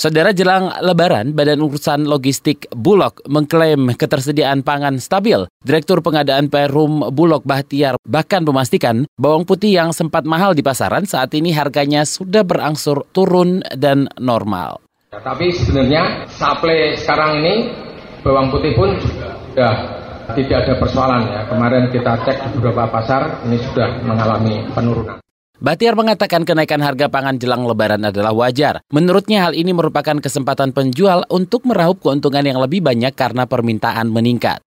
Saudara jelang lebaran, Badan Urusan Logistik Bulog mengklaim ketersediaan pangan stabil. Direktur Pengadaan Perum Bulog Bahtiar bahkan memastikan bawang putih yang sempat mahal di pasaran saat ini harganya sudah berangsur turun dan normal. Ya, tapi sebenarnya supply sekarang ini bawang putih pun sudah tidak ada persoalan ya. Kemarin kita cek di beberapa pasar ini sudah mengalami penurunan. Batiar mengatakan kenaikan harga pangan jelang lebaran adalah wajar. Menurutnya hal ini merupakan kesempatan penjual untuk meraup keuntungan yang lebih banyak karena permintaan meningkat.